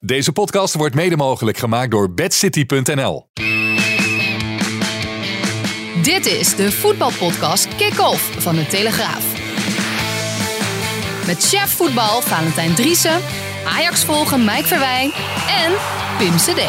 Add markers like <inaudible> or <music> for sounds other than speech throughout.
Deze podcast wordt mede mogelijk gemaakt door bedcity.nl. Dit is de voetbalpodcast Kick-Off van de Telegraaf. Met chef voetbal Valentijn Driessen, Ajax volgen Mike Verwijn en Pim CD.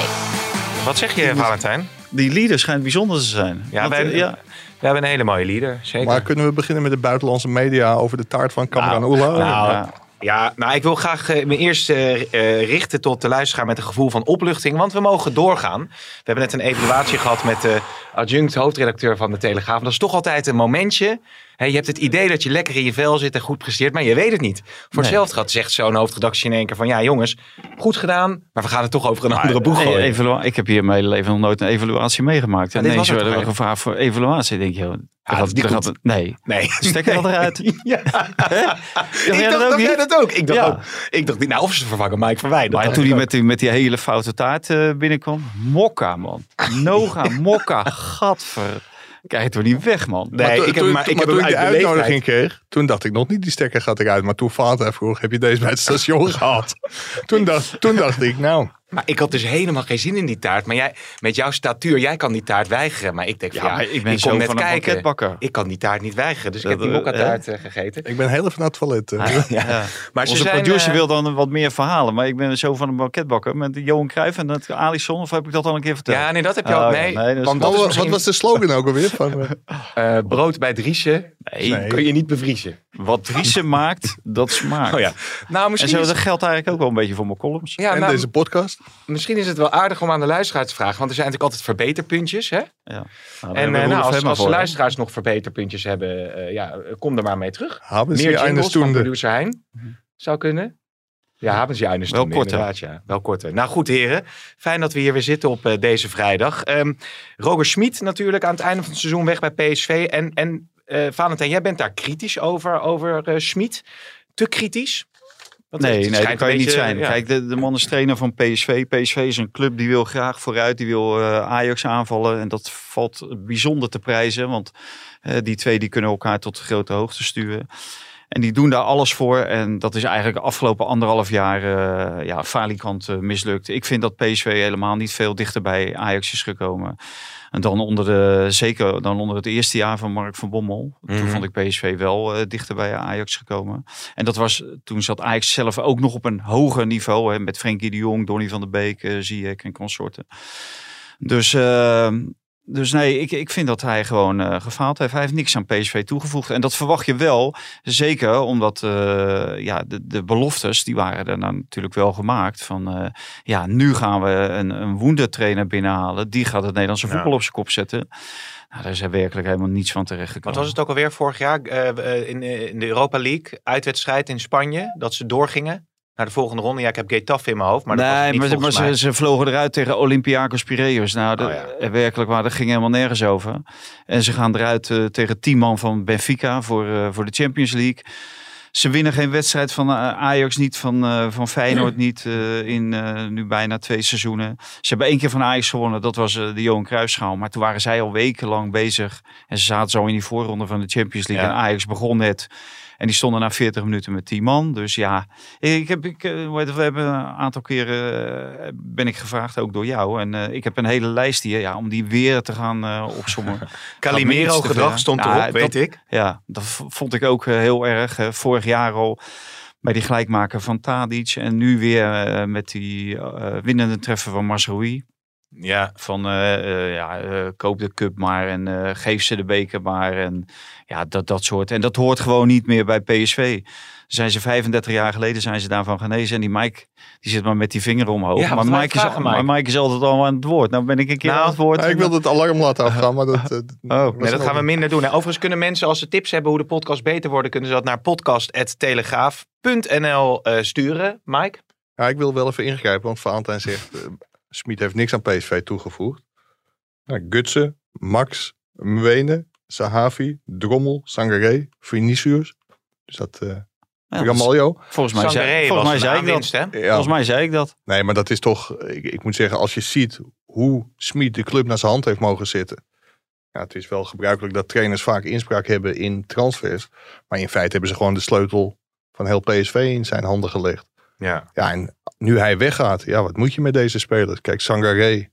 Wat zeg je, Valentijn? Die leader schijnt bijzonder te zijn. Ja, Want, wij, eh, ja. we hebben een hele mooie leader. Zeker. Maar kunnen we beginnen met de buitenlandse media over de taart van Cameron Nou, Oela? nou, Ja. Ja, nou, ik wil graag eh, me eerst eh, eh, richten tot de luisteraar met een gevoel van opluchting. Want we mogen doorgaan. We hebben net een evaluatie gehad met de adjunct hoofdredacteur van de Telegraaf. Dat is toch altijd een momentje. Hè, je hebt het idee dat je lekker in je vel zit en goed presteert, maar je weet het niet. Voor Nee. hetzelfde gaat zegt zo'n hoofdredactie in één keer van... Ja jongens, goed gedaan, maar we gaan het toch over een andere boeg Nee, gooien. evalua- ik heb hier mijn hele leven nog nooit een evaluatie meegemaakt. En het werden we gevraagd voor evaluatie. Denk je, dat daar goed. gaat het- nee. Nee. Stekker al eruit. <laughs> Ja. ik dat dacht, niet? jij dat ook? Ik dacht, Ja. ook, ik dacht nou, of ze vervangen Mike Verwij. Dat Maar toen ik hij met die, met die hele foute taart eh, binnenkwam. Mokka, man. Noga, mokka, <laughs> gadver. Kijk toch niet weg, man. Nee, maar ik heb, maar, ik maar heb toen ik de uit uitnodiging kreeg, toen dacht ik nog niet die stekker gaat eruit. Maar toen Vater vroeg, heb je deze bij het station <laughs> gehad? Toen dacht, toen dacht ik, nou, Maar ik had dus helemaal geen zin in die taart. Maar jij, met jouw statuur, jij kan die taart weigeren. Maar ik denk, van, Ja, ik ben zo net van een kijken. Ik kan die taart niet weigeren. Dus ik heb die eh, mokka-taart eh, gegeten. ik ben heel even naar het toilet. eh. <laughs> Ja. Maar ze Onze zijn, producer wil dan wat meer verhalen. Maar ik ben zo van een banketbakker. Met Johan Cruijff en dat Alisson. Of heb ik dat al een keer verteld? Ja, nee, dat heb je Oh, al. Nee, want dat is Wat, was de slogan ook alweer? Van, <laughs> brood bij Driesje. Nee, Nee. Kun je niet bevriezen. Wat Driessen maakt, dat smaakt. Oh ja. Nou, En misschien, zo, is, dat geldt eigenlijk ook wel een beetje voor mijn columns. ja, en nou, deze podcast. Misschien is het wel aardig om aan de luisteraar te vragen. Want er zijn natuurlijk altijd verbeterpuntjes. Hè? Ja. Nou, En eh, nou, als, als de luisteraars nog verbeterpuntjes hebben, eh, ja, kom er maar mee terug. Hebben Meer jingles van producer Hein. Zou kunnen. Ja, hebben ze eine Stunde, korter. inderdaad, ja. Wel korter. Nou goed, heren. Fijn dat we hier weer zitten op eh, deze vrijdag. Ehm Roger Schmid natuurlijk aan het einde van het seizoen weg bij PSV. En, en eh Valentijn, jij bent daar kritisch over, over eh Schmid. Te kritisch? Want Nee, nee, dat kan je niet zijn. ja. Kijk, de, de man is trainer van PSV. PSV is een club die wil graag vooruit. Die wil eh, Ajax aanvallen. En dat valt bijzonder te prijzen. Want eh, die twee die kunnen elkaar tot grote hoogte sturen. En die doen daar alles voor. En dat is eigenlijk de afgelopen anderhalf jaar eh ja, falikant mislukt. Ik vind dat PSV helemaal niet veel dichter bij Ajax is gekomen. En dan onder de, zeker dan onder het eerste jaar van Mark van Bommel. Toen Mhm. vond ik PSV wel eh, dichter bij Ajax gekomen. En dat was, toen zat Ajax zelf ook nog op een hoger niveau. Hè, met Frenkie de Jong, Donny van der Beek, eh Ziyech en consorten. Dus, eh, dus nee, ik, ik vind dat hij gewoon eh, gefaald heeft. Hij heeft niks aan PSV toegevoegd. En dat verwacht je wel. Zeker omdat eh, ja, de, de beloftes, die waren er nou natuurlijk wel gemaakt. Van eh, ja, nu gaan we een, een woendertrainer binnenhalen. Die gaat het Nederlandse Ja. voetbal op zijn kop zetten. Nou, daar is er werkelijk helemaal niets van terecht Wat was het ook alweer vorig jaar in, in de Europa League? Uitwedstrijd in Spanje. Dat ze doorgingen naar de volgende ronde. Ja, ik heb Getafe in mijn hoofd. Maar dat was nee, niet maar, ze- maar ze, ze vlogen eruit tegen Olympiakos Piraeus. Nou, de, Oh ja. eh, werkelijk waar, dat ging helemaal nergens over. En ze gaan eruit eh, tegen tien man van Benfica voor, eh, voor de Champions League. Ze winnen geen wedstrijd van Ajax niet, van, eh, van Feyenoord <clears throat> niet in nu bijna twee seizoenen. Ze hebben één keer van Ajax gewonnen, dat was de Johan Cruijffschaal. Maar toen waren zij al wekenlang bezig. En ze zaten zo in die voorronde van de Champions League. Ja. En Ajax begon net. En die stonden na 40 minuten met 10 man. Dus ja, ik heb, ik, eh, we hebben een aantal keren eh, ben ik gevraagd, ook door jou. En eh, ik heb een hele lijst hier, ja, om die weer te gaan eh opzommen. <laughs> Calimero gedrag stond Nou, erop, weet dat- ik. Ja, dat vond ik ook heel erg. vorig jaar al bij die gelijkmaker van Tadic. En nu weer met die winnende treffer van Masroui. Ja, Van ja, koop de cup maar en geef ze de beker maar. En ja, dat, dat soort. En dat hoort gewoon niet meer bij PSV. Zijn ze 35 jaar geleden zijn ze daarvan genezen. En die Mike die zit maar met die vinger omhoog. Ja, maar, Mike is, vragen, maar Mike? Mike is altijd al aan het woord. Nou ben ik een keer Nou, aan het woord. Ja, ik wilde het alarm laten afgaan, maar dat... <laughs> eh, Oh, nee, dat gaan we minder doen. En overigens kunnen mensen, als ze tips hebben hoe de podcast beter worden, kunnen ze dat naar podcast.telegraaf.nl eh, sturen. Mike? Ja, ik wil wel even ingrijpen, want Valentijn zegt... eh Smit heeft niks aan PSV toegevoegd. Nou, Gutsen, Max, Mwene, Sahavi, Drommel, Sangaré, Vinicius. Dus dat... eh Ja, Ramaljo. volgens mij Sangaré zei, volgens mij zei ik dat. aanwinst, hè? Ja. Volgens mij zei ik dat. Nee, maar dat is toch... Ik, ik moet zeggen, als je ziet hoe Smit de club naar zijn hand heeft mogen zitten. Ja, het is wel gebruikelijk dat trainers vaak inspraak hebben in transfers. Maar in feite hebben ze gewoon de sleutel van heel PSV in zijn handen gelegd. Ja. Ja, en nu hij weggaat, ja, wat moet je met deze spelers? Kijk, Sangaré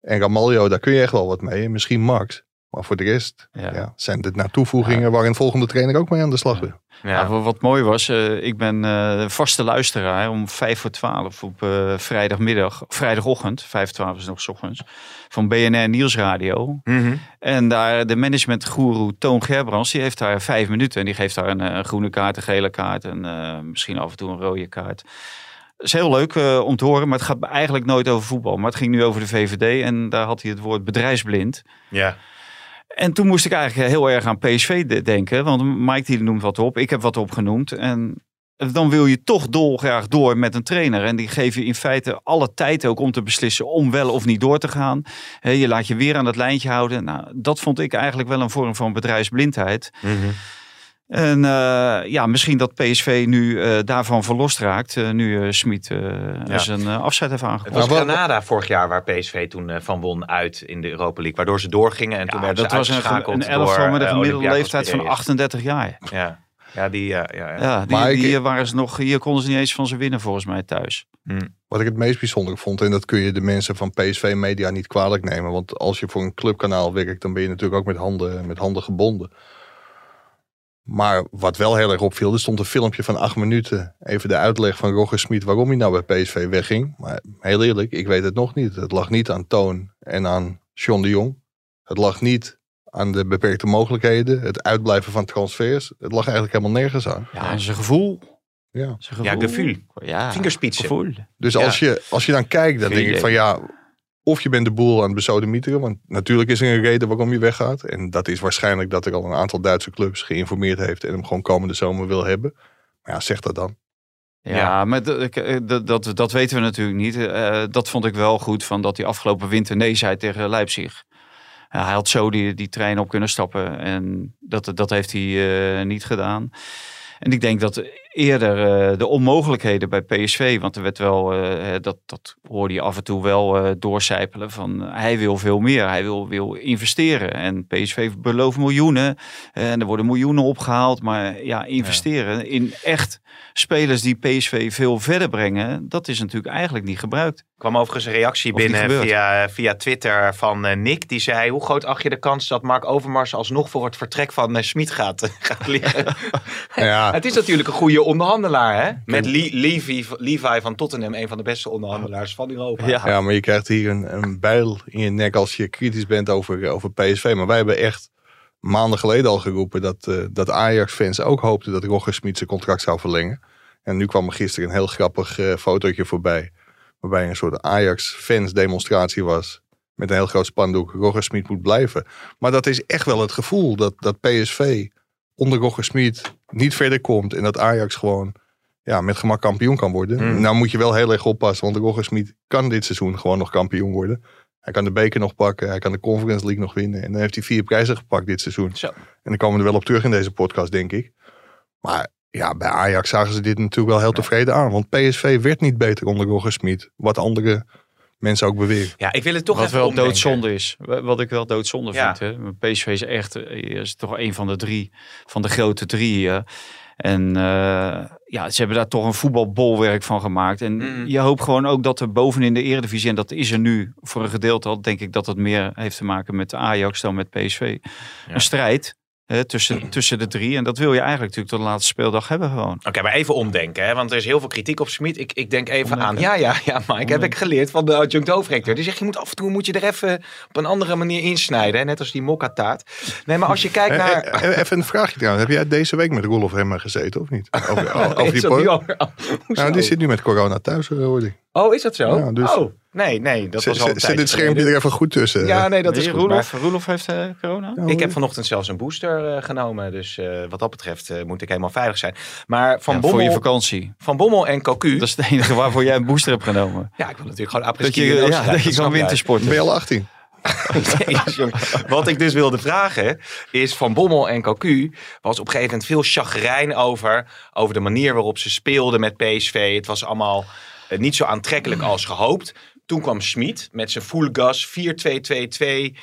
en Ramaljo, daar kun je echt wel wat mee. En misschien Max. Maar voor de rest Ja. ja. zijn dit naar toevoegingen waar een volgende trainer ook mee aan de slag wil. Ja. Ja, wa- wat mooi was, eh, ik ben eh, vaste luisteraar om vijf voor twaalf op eh, vrijdagmiddag, vrijdagochtend, vijf voor twaalf is nog 's ochtends, van BNR Nieuwsradio. Mhm. En daar de managementgoeroe Toon Gerbrands, die heeft daar vijf minuten. En die geeft daar een, groene kaart, een gele kaart en eh, misschien af en toe een rode kaart. Dat is heel leuk eh, om te horen, maar het gaat eigenlijk nooit over voetbal. Maar het ging nu over de VVD en daar had hij het woord bedrijfsblind. ja. En toen moest ik eigenlijk heel erg aan PSV de- denken. Want Mike die noemt wat op, ik heb wat opgenoemd. En dan wil je toch dolgraag door met een trainer. En die geven je in feite alle tijd ook om te beslissen om wel of niet door te gaan. Je laat je weer aan het lijntje houden. Nou, dat vond ik eigenlijk wel een vorm van bedrijfsblindheid. Mhm. En eh, ja, misschien dat PSV nu eh, daarvan verlost raakt. eh, nu eh Smit Ja. zijn afzet heeft Het aangekondigd. was Granada vorig jaar waar PSV toen van won uit in de Europa League. Waardoor ze doorgingen en toen werden dat ze was een, uitgeschakeld een elftal door, met een gemiddelde leeftijd van Piraeus. 38 jaar. Ja, ja die... Ja, ja, ja. Ja, die, Maar ik- die waren ze nog, hier konden ze niet eens van ze winnen volgens mij thuis. Wat ik het meest bijzonder vond, en dat kun je de mensen van PSV Media niet kwalijk nemen. Want als je voor een clubkanaal werkt, dan ben je natuurlijk ook met handen, met handen gebonden. Maar wat wel heel erg opviel, er stond een filmpje van acht minuten. Even de uitleg van Roger Smit waarom hij nou bij PSV wegging. Maar heel eerlijk, ik weet het nog niet. Het lag niet aan Toon en aan John de Jong. Het lag niet aan de beperkte mogelijkheden, het uitblijven van transfers. Het lag eigenlijk helemaal nergens aan. Ja, en zijn gevoel. Ja. Zijn Ja, gevoel. Ja, Vingerspitsen. gevoel. Dus Ja. als, je, als je dan kijkt, dan denk ik van ja, of je bent de boel aan het besodemieteren. Want natuurlijk is er een reden waarom je weggaat. En dat is waarschijnlijk dat er al een aantal Duitse clubs geïnformeerd heeft en hem gewoon komende zomer wil hebben. Maar ja, zeg dat dan. Ja, Ja. maar dat, ik- eh, dat, dat, dat weten we natuurlijk niet. Eh, dat vond ik wel goed van dat hij afgelopen winter nee zei tegen Leipzig. Hij had zo die, die trein op kunnen stappen en dat, dat heeft hij eh, niet gedaan. En ik denk dat eerder eh, de onmogelijkheden bij PSV, want er werd wel, eh, dat, dat hoorde je af en toe wel eh doorcijpelen van hij wil veel meer, hij wil, wil investeren. En PSV belooft miljoenen en er worden miljoenen opgehaald, maar ja, investeren in echt spelers die PSV veel verder brengen, dat is natuurlijk eigenlijk niet gebruikt. Er kwam overigens een reactie Of binnen via, via Twitter van eh, Nick. Die zei, hoe groot acht je de kans dat Mark Overmars alsnog voor het vertrek van uh, Smit gaat, gaat liggen? <laughs> <laughs> Ja, Het is natuurlijk een goede onderhandelaar, hè? Met Le- Levi, Levi van Tottenham, een van de beste onderhandelaars van Europa. Ja. ja, maar je krijgt hier een, een bijl in je nek als je kritisch bent over, over PSV. Maar wij hebben echt maanden geleden al geroepen dat, eh, dat Ajax-fans ook hoopten dat Roger Smit zijn contract zou verlengen. En nu kwam er gisteren een heel grappig eh, fotootje voorbij. Waarbij een soort Ajax-fans demonstratie was. Met een heel groot spandoek. Roger Smit moet blijven. Maar dat is echt wel het gevoel dat, dat PSV onder Roger Smit niet verder komt. En dat Ajax gewoon ja, met gemak kampioen kan worden. Hmm. Nou moet je wel heel erg oppassen. Want Roger Smit kan dit seizoen gewoon nog kampioen worden. Hij kan de beker nog pakken. Hij kan de Conference League nog winnen. En dan heeft hij vier prijzen gepakt dit seizoen. Zo. En dan komen we er wel op terug in deze podcast, denk ik. Maar ja, bij Ajax zagen ze dit natuurlijk wel heel tevreden aan. Want PSV werd niet beter onder Roger Smit. Wat andere mensen ook beweren. Ja, ik wil het toch Wat even wel omdenken. doodzonde is. Wat ik wel doodzonde Ja. vind. Hè. PSV is echt eh, is toch een van de drie, van de grote drie. eh. En eh, ja, ze hebben daar toch een voetbalbolwerk van gemaakt. En Mm. je hoopt gewoon ook dat er bovenin de eredivisie, en dat is er nu voor een gedeelte al, denk ik dat het meer heeft te maken met Ajax dan met PSV. Een strijd hè, tussen, <clears throat> tussen de drie. En dat wil je eigenlijk natuurlijk tot de laatste speeldag hebben gewoon. Oké, maar even omdenken, hè? want er is heel veel kritiek op Smit. Ik, ik denk even Omdenken? aan. Ja, ja, ja, Mike, heb ik geleerd van de adjunct hoofdrector. Die zegt, je moet af en toe moet je er even op een andere manier insnijden. Hè? Net als die mokka-taart. Nee, maar als je kijkt Eh, naar... eh, eh, Even een vraagje trouwens. Heb jij deze week met Rolf Hemmer gezeten of niet? Over, <laughs> die nou, <laughs> die zit nu met corona thuis, hoor ik. Oh, is dat zo? Ja, dus- Oh, Nee, nee, dat was al een tijdje dit schermpje er even goed tussen. Ja, nee, dat is Roelof, Roelof heeft eh, corona? ik heb vanochtend zelfs een booster eh, genomen. Dus eh, wat dat betreft eh, moet ik helemaal veilig zijn. Maar Van, Ja, voor je Bommel, vakantie. van Bommel en Cocu... Dat is het enige waarvoor jij een booster hebt genomen. Ja, ik wil natuurlijk gewoon Dat apres-ski je, dat je jij. wintersporten. Ben je al 18? Jezus, <laughs> jongen. Wat ik dus wilde vragen is van Bommel en Cocu was op een gegeven moment veel chagrijn over, over de manier waarop ze speelden met PSV. Het was allemaal niet zo aantrekkelijk als gehoopt. Toen kwam Schmid met zijn full gas 4-2-2-2.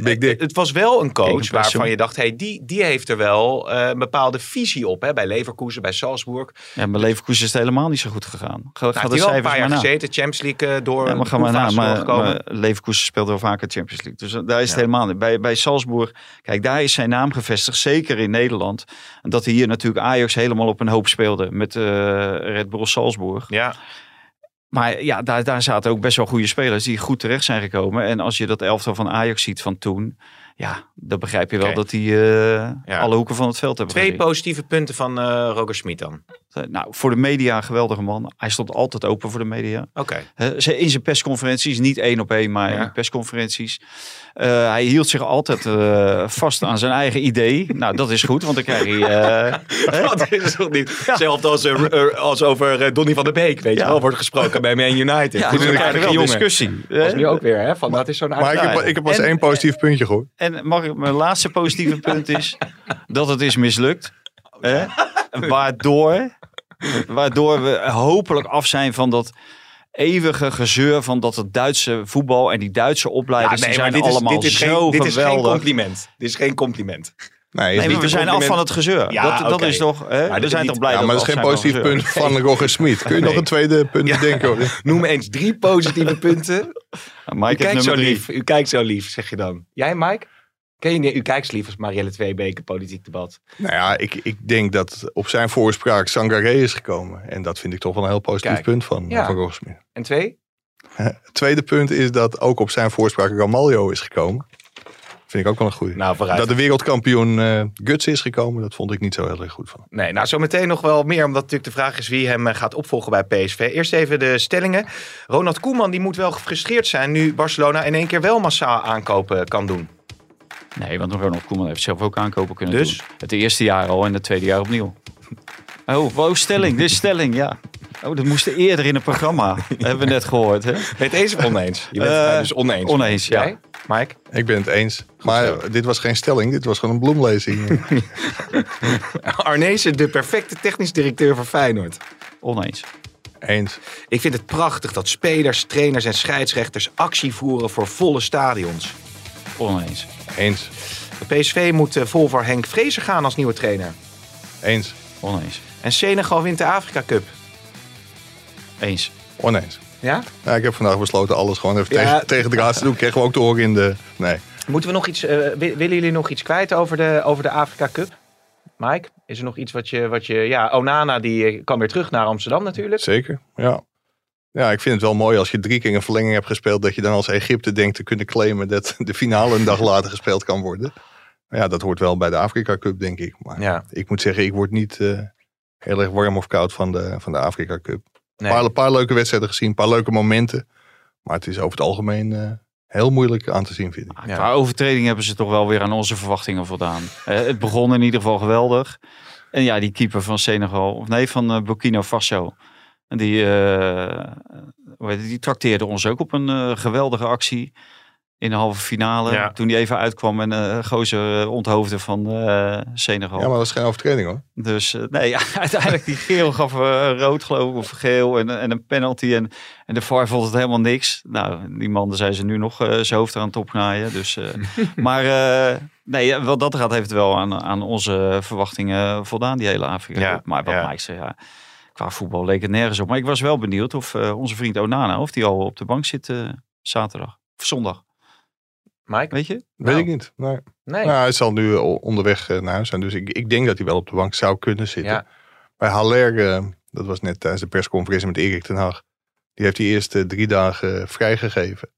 Big Dick. Het was wel een coach waarvan je dacht, hey, die, die heeft er wel eh, een bepaalde visie op. Hè? Bij Leverkusen, bij Salzburg. Ja, mijn Leverkusen is het helemaal niet zo goed gegaan. Ga, Nou, ga de wel een cijfers paar jaar na. gezeten, Champions League eh, door Ja, maar de ga maar na. poolfase Maar, Leverkusen speelt wel vaker Champions League. Dus daar is het helemaal niet. Bij, bij Salzburg, kijk, daar is zijn naam gevestigd. Zeker in Nederland. En dat hij hier natuurlijk Ajax helemaal op een hoop speelde. Met eh, Red Bull Salzburg. Ja, Maar ja, daar, daar zaten ook best wel goede spelers die goed terecht zijn gekomen. En als je dat elftal van Ajax ziet van toen. Ja, dan begrijp je wel dat die eh, alle hoeken van het veld hebben twee gezien. positieve punten van eh Roger Schmid dan. Nou, voor de media een geweldige man. Hij stond altijd open voor de media. Oké. Hè, ze- In zijn persconferenties, niet één op één, maar Ja. in persconferenties. Eh, hij hield zich altijd eh, vast aan zijn eigen idee. Nou, dat is goed, want dan krijg je... eh, <laughs> Dat is toch niet hetzelfde als, eh, eh, als over eh, Donny van der Beek, weet je Ja. wel, wordt gesproken bij Man United. ja, Goed, dan een aardige jongen. discussie. Dat is nu ook weer, hè? Van, dat is zo'n Maar ik heb, ik heb pas En- één positief puntje gehoord. En mag ik, mijn laatste positieve <laughs> punt is dat het is mislukt. Hè? Waardoor, waardoor we hopelijk af zijn van dat eeuwige gezeur van dat het Duitse voetbal en die Duitse opleiders nee, zijn dit is, allemaal dit is, zo geen, dit is geen geweldig. compliment. Dit is geen compliment. Nee, is Nee, we zijn af van het gezeur. Ja, dat, dat is toch. Hè? We zijn niet- toch blij Ja, dat maar dat is geen positief punt van Roger Smit. Kun je <laughs> nog een tweede punt bedenken? Noem eens drie positieve <laughs> punten. U Mike heeft kijkt zo lief. U kijkt zo lief, zeg je dan. Jij, Mike? Ken je niet? U kijkt zo lief als Marielle Tweebeke politiek debat. Nou ja, ik, ik denk dat op zijn voorspraak Sangaré is gekomen. En dat vind ik toch wel een heel positief Kijk. punt van, Ja. van. En twee? Het tweede punt is dat ook op zijn voorspraak Ramaljo is gekomen. Vind ik ook wel een goede. Nou. Dat de wereldkampioen eh Guts is gekomen, dat vond ik niet zo heel erg goed van. Nee, nou zometeen nog wel meer, omdat natuurlijk de vraag is wie hem eh, gaat opvolgen bij PSV. Eerst even de stellingen. Ronald Koeman die moet wel gefrustreerd zijn nu Barcelona in één keer wel massaal aankopen kan doen. Nee, want Ronald Koeman heeft zelf ook aankopen kunnen Dus? doen. Het eerste jaar al en het tweede jaar opnieuw. Oh, wow, stelling. Dit is stelling, ja. Oh, dat moest eerder in het programma. <laughs> hebben we net gehoord, hè? Het eens of oneens? Je bent het dus oneens. oneens, ja. Jij, Mike? Ik ben het eens. Maar dit was geen stelling, dit was gewoon een bloemlezing. <laughs> <laughs> Arnezen, de perfecte technisch directeur van Feyenoord. Oneens. eens. Ik vind het prachtig dat spelers, trainers en scheidsrechters actie voeren voor volle stadions. Oneens. Eens. De PSV moet eh, vol voor Henk Vrezer gaan als nieuwe trainer. Eens. Oneens. En Senegal wint de Afrika Cup. Eens. Oneens. Ja? Ja, ik heb vandaag besloten alles gewoon even Ja. tegen, tegen de raad te doen. Kregen we ook te horen in de... Nee. Moeten we nog iets, eh, wi- willen jullie nog iets kwijt over de, over de Afrika Cup? Mike, is er nog iets wat je, wat je ja, Onana die eh, kan weer terug naar Amsterdam natuurlijk. Zeker, ja. Ja, ik vind het wel mooi als je drie keer een verlenging hebt gespeeld... dat je dan als Egypte denkt te kunnen claimen... dat <laughs> de finale een dag later gespeeld kan worden. Maar ja, dat hoort wel bij de Afrika Cup, denk ik. Maar Ja, ik moet zeggen, ik word niet eh, heel erg warm of koud van de, van de Afrika Cup. Een nee. paar, paar leuke wedstrijden gezien, een paar leuke momenten. Maar het is over het algemeen eh, heel moeilijk aan te zien, vind ik. Ja. Qua overtreding hebben ze toch wel weer aan onze verwachtingen voldaan. Eh, het begon in ieder geval geweldig. En ja, die keeper van Senegal, of nee, van Burkina Faso. En die, eh, die trakteerde ons ook op een eh, geweldige actie in de halve finale. Ja. Toen die even uitkwam en eh gozer onthoofde van eh, Senegal. Ja, maar dat is geen overtreding hoor. Dus eh, nee, <laughs> ja, uiteindelijk die geel gaf eh, rood geloof ik, of geel en, en een penalty. En, en de VAR vond het helemaal niks. Nou, die man, daar zijn ze nu nog eh, zijn hoofd aan het opnaaien. Dus, eh, <laughs> maar eh, nee, wat dat gaat heeft het wel aan, aan onze verwachtingen voldaan, die hele Afrika. Ja, maar wat ja. Mike zei, ja, qua voetbal leek het nergens op. Maar ik was wel benieuwd of eh, onze vriend Onana, of die al op de bank zit eh, zaterdag of zondag. Mike? Weet je? Weet Nou. ik niet. Nee. Nee. Nou, hij zal nu o- onderweg eh, naar huis zijn. Dus ik, ik denk dat hij wel op de bank zou kunnen zitten. Ja. Bij Haller, eh, dat was net tijdens de persconferentie met Erik ten Hag. Die heeft die eerste drie dagen eh, vrijgegeven.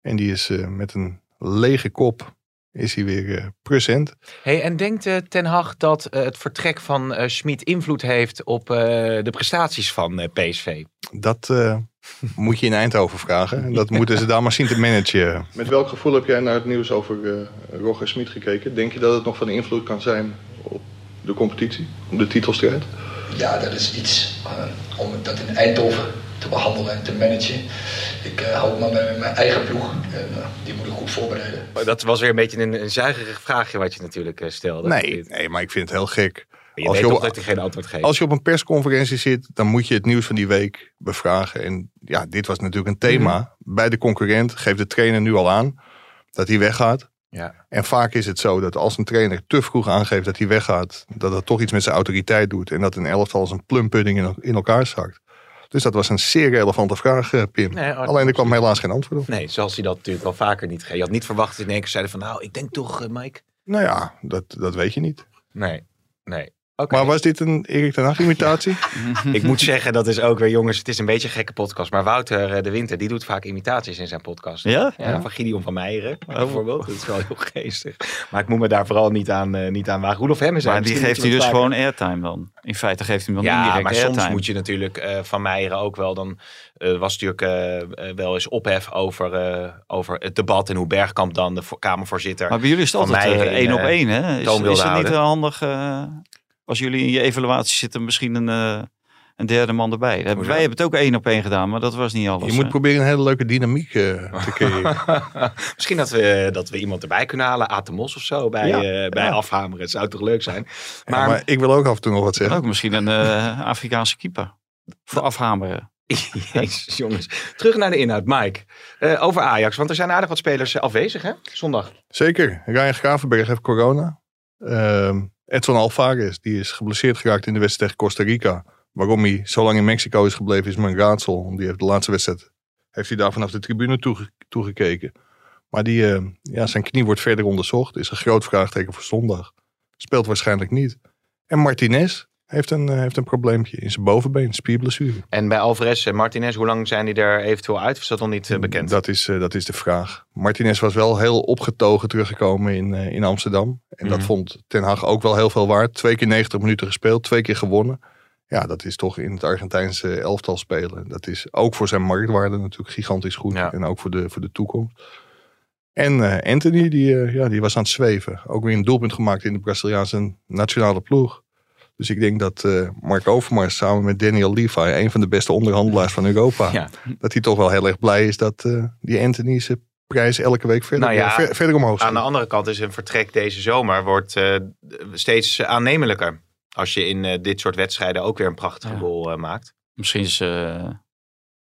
En die is eh, met een lege kop is hij weer eh, present. Hey, en denkt eh, Ten Hag dat eh, het vertrek van eh Schmid invloed heeft op eh, de prestaties van eh, PSV? Dat, eh, moet je in Eindhoven vragen. En <laughs> dat moeten ze daar maar zien te managen. Met welk gevoel heb jij naar het nieuws over uh, Roger Smit gekeken? Denk je dat het nog van invloed kan zijn op de competitie, op de titelstrijd? Ja, dat is iets uh, om dat in Eindhoven te behandelen en te managen. Ik uh, hou maar bij mijn eigen ploeg. En, die moet ik goed voorbereiden. Dat was weer een beetje een, een zuigerig vraagje wat je natuurlijk stelde. Nee, nee, maar ik vind het heel gek. Je als weet je op, dat hij geen antwoord geeft. Als je op een persconferentie zit, dan moet je het nieuws van die week bevragen. En ja, dit was natuurlijk een thema. Mhm. Bij de concurrent geeft de trainer nu al aan dat hij weggaat. Ja. En vaak is het zo dat als een trainer te vroeg aangeeft dat hij weggaat, dat dat toch iets met zijn autoriteit doet. En dat een elftal als een plumpudding in, in elkaar zakt. Dus dat was een zeer relevante vraag, eh, Pim. Nee, Alleen er kwam helaas geen antwoord op. Nee, zoals hij dat natuurlijk wel vaker niet geeft. Je had niet verwacht dat in één keer zeiden van nou, ik denk toch, uh, Mike. Nou ja, dat, dat weet je niet. Nee, nee. Maar was dit een Erik ten Hag imitatie? <laughs> ik moet zeggen, dat is ook weer, jongens, het is een beetje een gekke podcast. Maar Wouter eh, de Winter, die doet vaak imitaties in zijn podcast. Ja? ja, Van Gideon van Meijeren, oh. bijvoorbeeld. Dat is wel heel geestig. Maar ik moet me daar vooral niet aan, uh, niet aan wagen. Roelof Hemmen Maar die geeft hij dus gewoon airtime dan? In feite geeft hij hem dan ja, indirect maar airtime. soms moet je natuurlijk uh, van Meijeren ook wel dan... Uh, was natuurlijk wel eens ophef over, over het debat en hoe Bergkamp dan de Kamervoorzitter... Maar bij jullie is het altijd één op één, hè? Is, is het niet handig als jullie in je evaluatie zitten, misschien een, uh, een derde man erbij. Wij hebben het ook één op één gedaan, maar dat was niet alles. Je moet proberen een hele leuke dynamiek uh, te creëren. <laughs> misschien dat we, dat we iemand erbij kunnen halen, Atemos of zo, bij, ja. uh, bij ja. afhameren. Het zou toch leuk zijn. Maar, ja, maar, ik wil ook af en toe nog wat zeggen. Ook misschien een Afrikaanse keeper voor afhameren. <laughs> Jezus, jongens. Terug naar de inhoud, Mike. Uh, over Ajax, want er zijn aardig wat spelers afwezig, hè? Zondag. Zeker. Ryan Gravenberg heeft corona. Uh, Edson Alvarez, die is geblesseerd geraakt in de wedstrijd tegen Costa Rica. Waarom hij zo lang in Mexico is gebleven is mijn raadsel. Die heeft de laatste wedstrijd heeft hij daar vanaf de tribune toege, toegekeken. Maar die, uh, ja, zijn knie wordt verder onderzocht. Is een groot vraagteken voor zondag. Speelt waarschijnlijk niet. En Martinez heeft een, uh, heeft een probleempje in zijn bovenbeen, spierblessure. En bij Alvarez en Martinez, hoe lang zijn die er eventueel uit? Of is dat nog niet uh, bekend? Dat is, dat is de vraag. Martinez was wel heel opgetogen teruggekomen in, in Amsterdam. En dat vond Ten Hag ook wel heel veel waard. Twee keer 90 minuten gespeeld, twee keer gewonnen. Ja, dat is toch in het Argentijnse elftal spelen. Dat is ook voor zijn marktwaarde natuurlijk gigantisch goed. Ja. En ook voor de, voor de toekomst. En uh, Anthony, die, uh, ja, die was aan het zweven. Ook weer een doelpunt gemaakt in de Braziliaanse nationale ploeg. Dus ik denk dat uh, Mark Overmars samen met Daniel Levi, een van de beste onderhandelaars van Europa, ja. dat hij toch wel heel erg blij is dat die Anthony zijn prijs elke week verder, nou ja, ver, verder omhoog Aan de andere kant is een vertrek deze zomer wordt steeds aannemelijker. Als je in dit soort wedstrijden ook weer een prachtige ja. goal maakt. Misschien is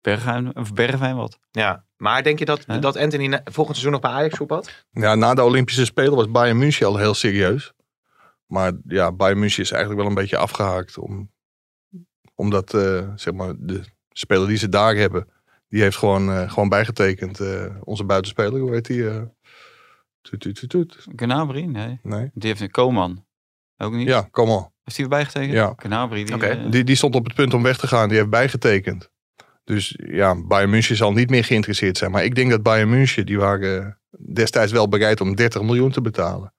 Bergwijn, of Bergwijn wat. Ja, maar denk je dat, dat Anthony volgend seizoen nog bij Ajax voetbalt? had? Ja, na de Olympische Spelen was Bayern München al heel serieus. Maar ja, Bayern München is eigenlijk wel een beetje afgehaakt. Om, omdat uh, zeg maar, de speler die ze daar hebben, die heeft gewoon, uh, gewoon bijgetekend. Uh, onze buitenspeler, hoe heet die? Toet, toet, toet, toet. Gnabry? Nee. nee. Die heeft een Koman. Ook niet? Ja, Koman. Heeft hij bijgetekend? Ja. Gnabry. Die, okay. die, die stond op het punt om weg te gaan. Die heeft bijgetekend. Dus ja, Bayern München zal niet meer geïnteresseerd zijn. Maar ik denk dat Bayern München, die waren destijds wel bereid om 30 miljoen te betalen.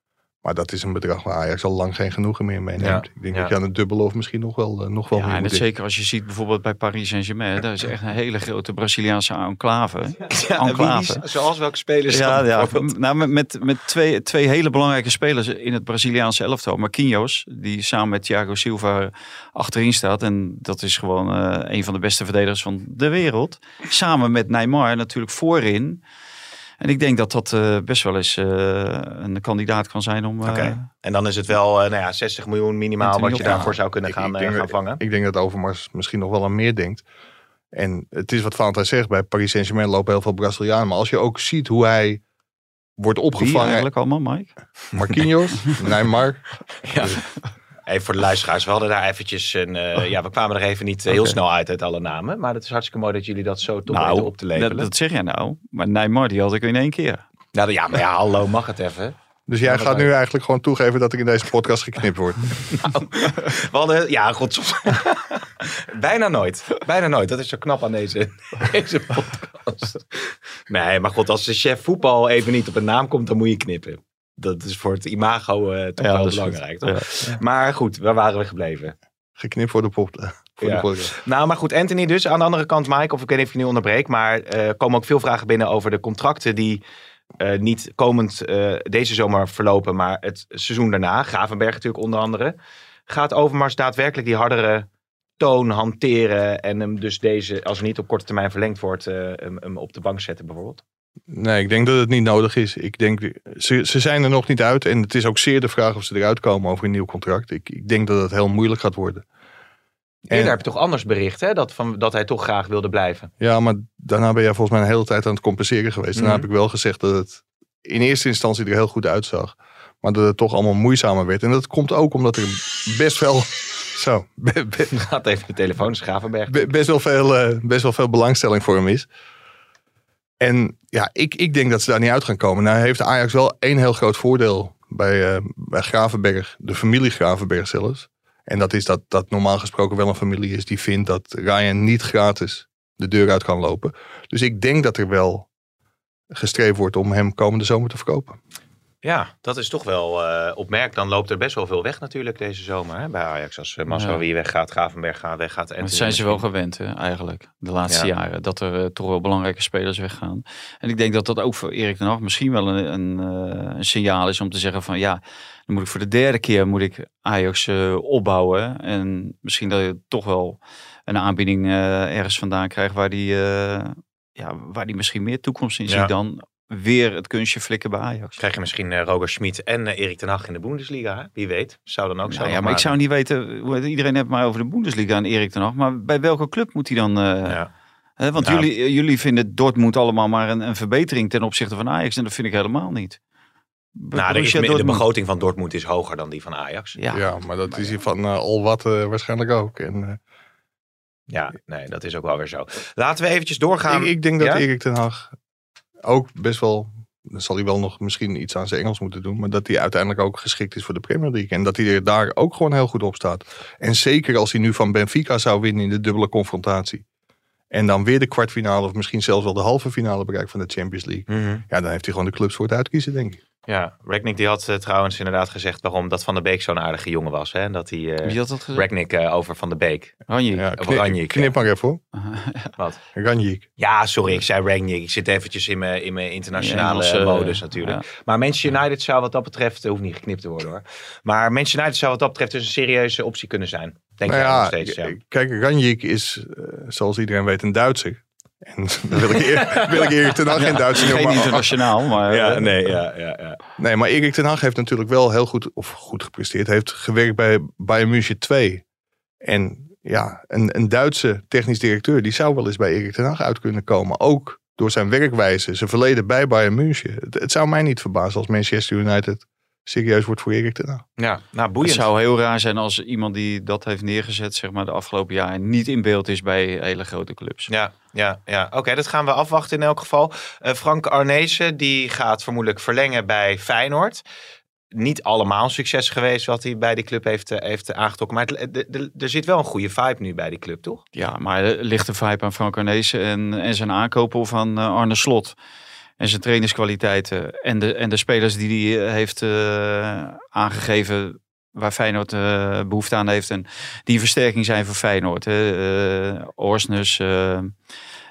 Maar dat is een bedrag waar Ajax al lang geen genoegen meer mee neemt. Ja, ik denk ja. dat je aan het dubbele of misschien nog wel, uh, nog wel ja, meer en dat zeker als je ziet bijvoorbeeld bij Paris Saint-Germain. Dat is echt een hele grote Braziliaanse enclave. <laughs> Ja, enclave. Wie, zoals welke spelers ja, ja, nou, met, met, met twee, twee hele belangrijke spelers in het Braziliaanse elftal. Marquinhos, die samen met Thiago Silva achterin staat. En dat is gewoon uh, een van de beste verdedigers van de wereld. Samen met Neymar natuurlijk voorin. En ik denk dat dat uh, best wel eens uh, een kandidaat kan zijn om. Uh, okay. En dan is het wel nou ja, 60 miljoen minimaal wat je daarvoor zou kunnen gaan, ik denk, gaan vangen. Ik denk dat Overmars misschien nog wel aan meer denkt. En het is wat Valentijn zegt, bij Paris Saint-Germain lopen heel veel Brazilianen. Maar als je ook ziet hoe hij wordt opgevangen. Wie eigenlijk allemaal, Mike? Marquinhos, <laughs> Neymar. Ja. Even voor de luisteraars, we hadden daar eventjes een... Uh, ja, we kwamen er even niet uh, heel okay. snel uit uit alle namen. Maar het is hartstikke mooi dat jullie dat zo toch nou, op te leveren. Dat, dat, zeg jij nou. Maar Neymar, die had ik in één keer. Nou ja, maar ja, hallo, mag het even. Dus jij gaat nu eigenlijk gewoon toegeven dat ik in deze podcast geknipt word. <laughs> nou, we hadden, ja, god. <laughs> Bijna nooit. Bijna nooit. Dat is zo knap aan deze, <laughs> deze podcast. Nee, maar god, als de chef voetbal even niet op een naam komt, dan moet je knippen. Dat is voor het imago uh, toch ja, wel belangrijk, toch? Ja. Maar goed, waar waren we gebleven? Geknipt voor de pop. <laughs> voor Ja. de. Nou, maar goed, Anthony dus. Aan de andere kant, Mike, of ik weet niet of je nu onderbreekt, maar eh, er komen ook veel vragen binnen over de contracten die eh, niet komend eh, deze zomer verlopen, maar het seizoen daarna. Gravenberg natuurlijk onder andere. Gaat Overmars daadwerkelijk die hardere toon hanteren en hem dus deze, als er niet op korte termijn verlengd wordt, eh, hem, hem op de bank zetten bijvoorbeeld? Nee, ik denk dat het niet nodig is. Ik denk, ze, ze zijn er nog niet uit. En het is ook zeer de vraag of ze eruit komen over een nieuw contract. Ik, ik denk dat het heel moeilijk gaat worden. En- Eerder heb je toch anders bericht, hè? Dat, van, dat hij toch graag wilde blijven. Ja, maar daarna ben jij volgens mij een hele tijd aan het compenseren geweest. Daarna Mhm. heb ik wel gezegd dat het in eerste instantie er heel goed uitzag. Maar dat het toch allemaal moeizamer werd. En dat komt ook omdat er best wel... <laughs> Zo, be- be- Gaat even de telefoon, be- best, wel veel, eh, best wel veel belangstelling voor hem is. En ja, ik, ik denk dat ze daar niet uit gaan komen. Nou heeft Ajax wel één heel groot voordeel bij, eh, bij Gravenberg. De familie Gravenberg zelfs. En dat is dat dat normaal gesproken wel een familie is die vindt dat Ryan niet gratis de deur uit kan lopen. Dus ik denk dat er wel gestreefd wordt om hem komende zomer te verkopen. Ja, dat is toch wel eh opmerkelijk. Dan loopt er best wel veel weg natuurlijk deze zomer hè, bij Ajax. Als uh, Masraoui weggaat, Gravenberg gaat, weggaat. En Dat zijn ze wel gewend hè, eigenlijk, de laatste Ja. jaren. Dat er eh, toch wel belangrijke spelers weggaan. En ik denk dat dat ook voor Erik ten Hag misschien wel een, een, een signaal is om te zeggen van ja, dan moet ik voor de derde keer moet ik Ajax opbouwen. En misschien dat je toch wel een aanbieding ergens vandaan krijgt waar die, ja, waar die misschien meer toekomst in Ja. ziet dan weer het kunstje flikken bij Ajax. Krijg je misschien eh, Roger Schmid en eh, Erik ten Hag in de Bundesliga. Hè? Wie weet. Zou dan ook zo. Nou ja, nog maar ik zou niet weten, hoe- iedereen heeft maar over de Bundesliga en Erik ten Hag. Maar bij welke club moet hij dan... eh, Ja. Hè, want Ja. jullie, jullie vinden Dortmund allemaal maar een, een verbetering ten opzichte van Ajax. En dat vind ik helemaal niet. Be- Nou, is, de begroting van Dortmund is hoger dan die van Ajax. Ja, Ja, maar dat is hier van al wat eh, waarschijnlijk ook. En, eh, Ja, nee, dat is ook wel weer zo. Laten we eventjes doorgaan. ik, ik denk dat Ja? Erik ten Hag ook best wel... Dan zal hij wel nog misschien iets aan zijn Engels moeten doen. Maar dat hij uiteindelijk ook geschikt is voor de Premier League. En dat hij er daar ook gewoon heel goed op staat. En zeker als hij nu van Benfica zou winnen in de dubbele confrontatie. En dan weer de kwartfinale of misschien zelfs wel de halve finale bereikt van de Champions League. Mhm. Ja, dan heeft hij gewoon de clubs voor het uitkiezen, denk ik. Ja, Ragnick die had eh, trouwens inderdaad gezegd waarom dat Van der Beek zo'n aardige jongen was. Hè? Dat hij eh wie had dat gezegd? Ragnick eh, over Van der Beek. Ranjik. Ja, knip, Ranjik, knip maar even hoor. <laughs> Wat? Ranjik. Ja, sorry, ik zei Ragnick. Ik zit eventjes in mijn, in mijn internationale Ja, modus natuurlijk. ja. Maar Manchester United zou wat dat betreft, hoeft niet geknipt te worden hoor. Maar Manchester United zou wat dat betreft dus een serieuze optie kunnen zijn. Denk Nou nog steeds, ja. Kijk, Ranjik is, zoals iedereen weet, een Duitser. En dan <laughs> wil ik, eer, wil ik Erik ten Hag geen Duitser Geen maar- internationaal, maar... Ja, eh, nee, ja, ja, ja. Nee, maar Erik ten Hag heeft natuurlijk wel heel goed, of goed gepresteerd. Heeft gewerkt bij Bayern München 2. En ja, een, een Duitse technisch directeur, die zou wel eens bij Erik ten Hag uit kunnen komen. Ook door zijn werkwijze, zijn verleden bij Bayern München. Het, het zou mij niet verbazen als Manchester United serieus wordt voor Erik ten Hag. Ja, nou Het boeiend. zou heel raar zijn als iemand die dat heeft neergezet, zeg maar, de afgelopen jaren niet in beeld is bij hele grote clubs. Ja, ja, ja. oké, dat gaan we afwachten in elk geval. Eh, Frank Arnezen, die gaat vermoedelijk verlengen bij Feyenoord. Niet allemaal succes geweest wat hij bij die club heeft, eh, heeft aangetrokken. Maar het- de- de- er zit wel een goede vibe nu bij die club, toch? Ja, maar er ligt een vibe aan Frank Arnezen en, en zijn aankopen van eh, Arne Slot. En zijn trainingskwaliteiten. En de, en de spelers die hij heeft eh, aangegeven waar Feyenoord eh, behoefte aan heeft. En die versterking zijn voor Feyenoord. Hè. Eh, Orsnes, eh,